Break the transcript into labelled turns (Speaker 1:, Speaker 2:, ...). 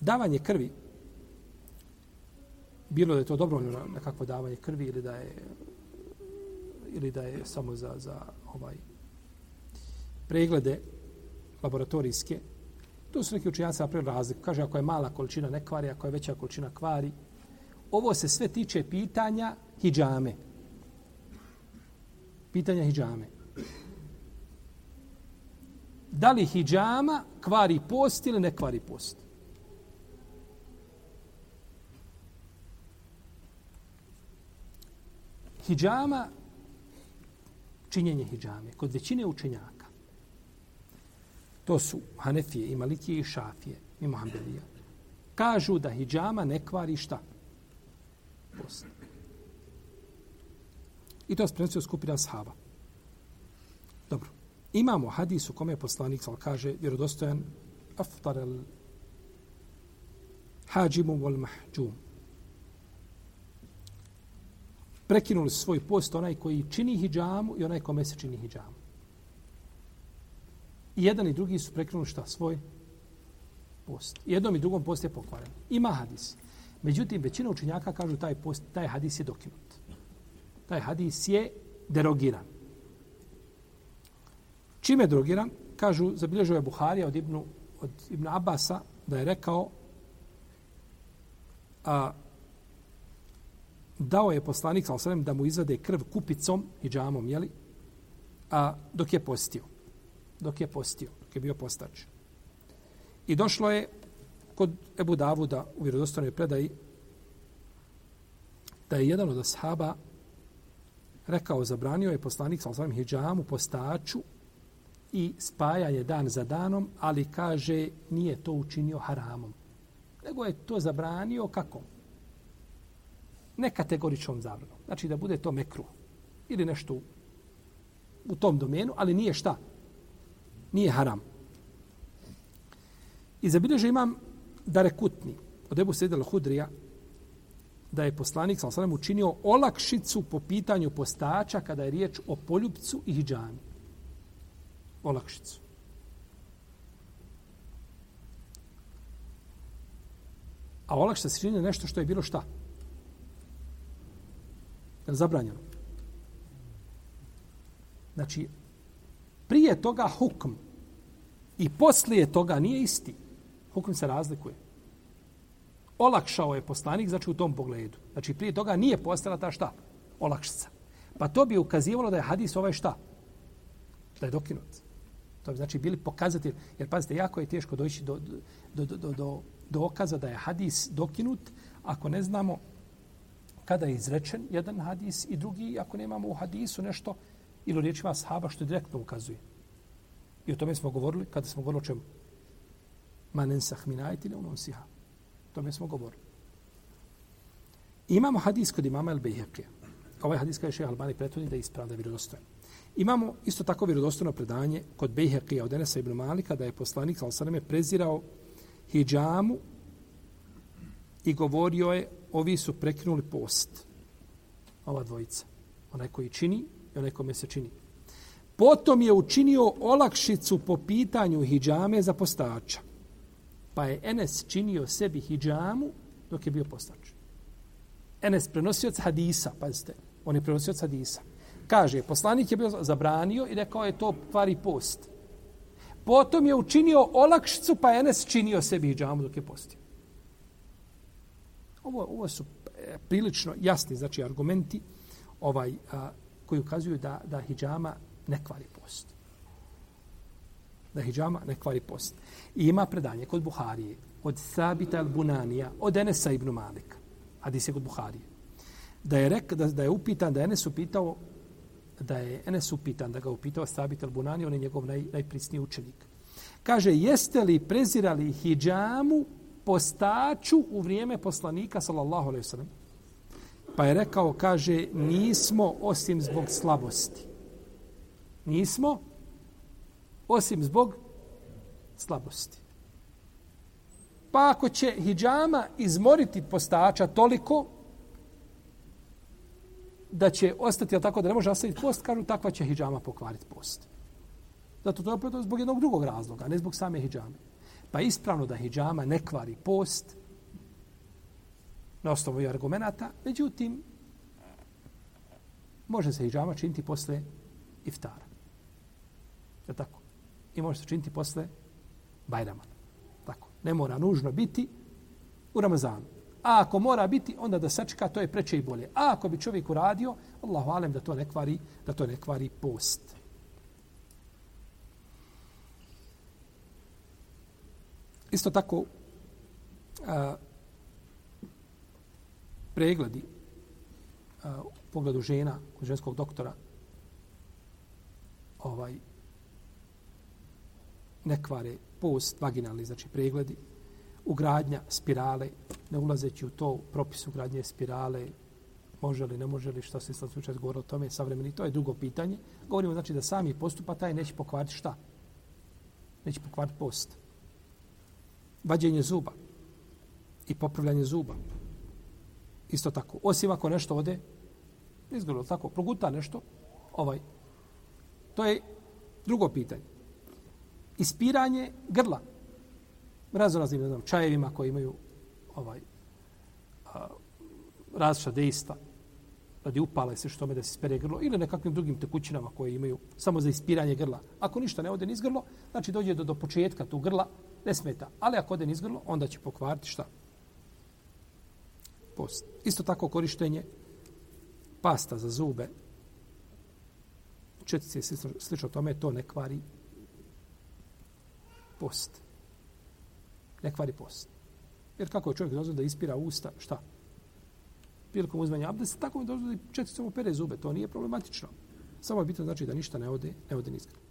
Speaker 1: davanje krvi, bilo da je to dobrovoljno nekakvo davanje krvi ili da je ili da je samo za, za ovaj preglede laboratorijske, to su neki učinjaci napravili razliku. Kaže, ako je mala količina ne kvari, ako je veća količina kvari. Ovo se sve tiče pitanja hijjame. Pitanja hijjame. Da li hijjama kvari post ili ne kvari post? Hidžama, činjenje hidžame, kod većine učenjaka, to su Hanefije i Malikije i Šafije i Mohamelija, kažu da hidžama ne kvari šta? Post. I to je sprenosio skupina sahaba. Dobro. Imamo hadis u kome je poslanik sal kaže vjerodostojan aftar al hađimu wal mahđum. Prekinuli svoj post onaj koji čini hijjamu i onaj kome se čini hijjamu. I jedan i drugi su prekinuli šta? Svoj post. Jednom i drugom post je pokvaren. Ima hadis. Međutim, većina učenjaka kažu taj, post, taj hadis je dokinut. Taj hadis je derogiran. Čime je derogiran? Kažu, zabilježio je Buharija od Ibnu, od Ibnu Abasa da je rekao a, dao je poslanik sa da mu izvade krv kupicom i džamom, jeli? A, dok je postio. Dok je postio, dok je bio postač. I došlo je kod Ebu Davuda u vjerodostojnoj predaji da je jedan od ashaba rekao, zabranio je poslanik sa osvrame hijjamu postaču i spajanje dan za danom, ali kaže nije to učinio haramom. Nego je to zabranio kako? Ne kategoričnom zabranom. Znači da bude to mekru. Ili nešto u tom domenu, ali nije šta? Nije haram. I zabilježe imam Darekutni od Ebu Sedel Hudrija da je poslanik sa učinio olakšicu po pitanju postača kada je riječ o poljupcu i hijđami olakšicu. A olakšica se čini nešto što je bilo šta? Je li zabranjeno? Znači, prije toga hukm i poslije toga nije isti. Hukm se razlikuje. Olakšao je poslanik, znači u tom pogledu. Znači, prije toga nije postala ta šta? Olakšica. Pa to bi ukazivalo da je hadis ovaj šta? Da je dokinut. To bi znači bili pokazatelj, jer pazite, jako je teško doći do, do, do, do, do, do okaza da je hadis dokinut, ako ne znamo kada je izrečen jedan hadis i drugi, ako nemamo u hadisu nešto, ili u riječima sahaba što direktno ukazuje. I o tome smo govorili kada smo govorili o čemu? Manen sahminajt ili unon siha. O tome smo govorili. Imamo hadis kod imama El Bejheke. Ovaj hadis kada je šeha Albani pretvodni da je ispravda vjerodostojan. Imamo isto tako vjerodostojno predanje kod Bejheqija od Enesa ibn Malika da je poslanik al prezirao hijjamu i govorio je ovi su prekinuli post. Ova dvojica. Onaj koji čini i onaj kome se čini. Potom je učinio olakšicu po pitanju hidžame za postača. Pa je Enes činio sebi hidžamu dok je bio postač. Enes prenosioc hadisa, pazite, on je prenosioc hadisa. Kaže, poslanik je bio zabranio i rekao je to kvari post. Potom je učinio olakšicu, pa je Enes činio sebi hijjamu dok je postio. Ovo, ovo su e, prilično jasni znači argumenti ovaj a, koji ukazuju da, da hijjama ne kvari post. Da hijjama ne kvari post. I ima predanje kod Buharije, od Sabita al-Bunanija, od Enesa ibn Malika. Hadis je kod Buharije. Da je, rek, da, da je upitan, da je Enes upitao da je Enes upitan, da ga upitao Sabit al-Bunani, on je njegov naj, najprisniji učenik. Kaže, jeste li prezirali hijjamu postaču u vrijeme poslanika, sallallahu alaihi sallam? Pa je rekao, kaže, nismo osim zbog slabosti. Nismo osim zbog slabosti. Pa ako će hijjama izmoriti postača toliko, da će ostati, ali tako da ne može ostaviti post, kažu takva će hijjama pokvariti post. Zato to je opet zbog jednog drugog razloga, ne zbog same hijjame. Pa je ispravno da hijjama ne kvari post na osnovu i argumenta, međutim, može se hijjama činiti posle iftara. Je tako? I može se činiti posle bajrama. Tako. Ne mora nužno biti u Ramazanu. A ako mora biti, onda da sačeka, to je preče i bolje. A ako bi čovjek uradio, Allahu alem da to ne kvari, da to ne kvari post. Isto tako, a, pregledi a, u pogledu žena, kod ženskog doktora, ovaj, nekvare, post, vaginalni, znači pregledi, ugradnja spirale, ne ulazeći u to propis ugradnje spirale, može li, ne može li, što se sad slučaj govorilo o tome, savremeni, to je drugo pitanje. Govorimo znači da sami postupa taj neće pokvariti šta? Neće pokvariti post. Vađenje zuba i popravljanje zuba. Isto tako. Osim ako nešto ode, izgleda tako, proguta nešto, ovaj, to je drugo pitanje. Ispiranje grla, raznoraznim ne znam, čajevima koji imaju ovaj a, različita dejstva radi upale se što me da se ispere grlo ili nekakvim drugim tekućinama koje imaju samo za ispiranje grla. Ako ništa ne ode niz grlo, znači dođe do, do početka tu grla, ne smeta. Ali ako ode nizgrlo, onda će pokvariti šta? Post. Isto tako korištenje pasta za zube. Četice slično, slično tome, to ne kvari post ne kvari post. Jer kako je čovjek dozvoljeno da ispira usta, šta? Prilikom uzmanja abdesta, tako je dozvoljeno da četica mu pere zube. To nije problematično. Samo je bitno znači da ništa ne ode, ne ode nizgrlo.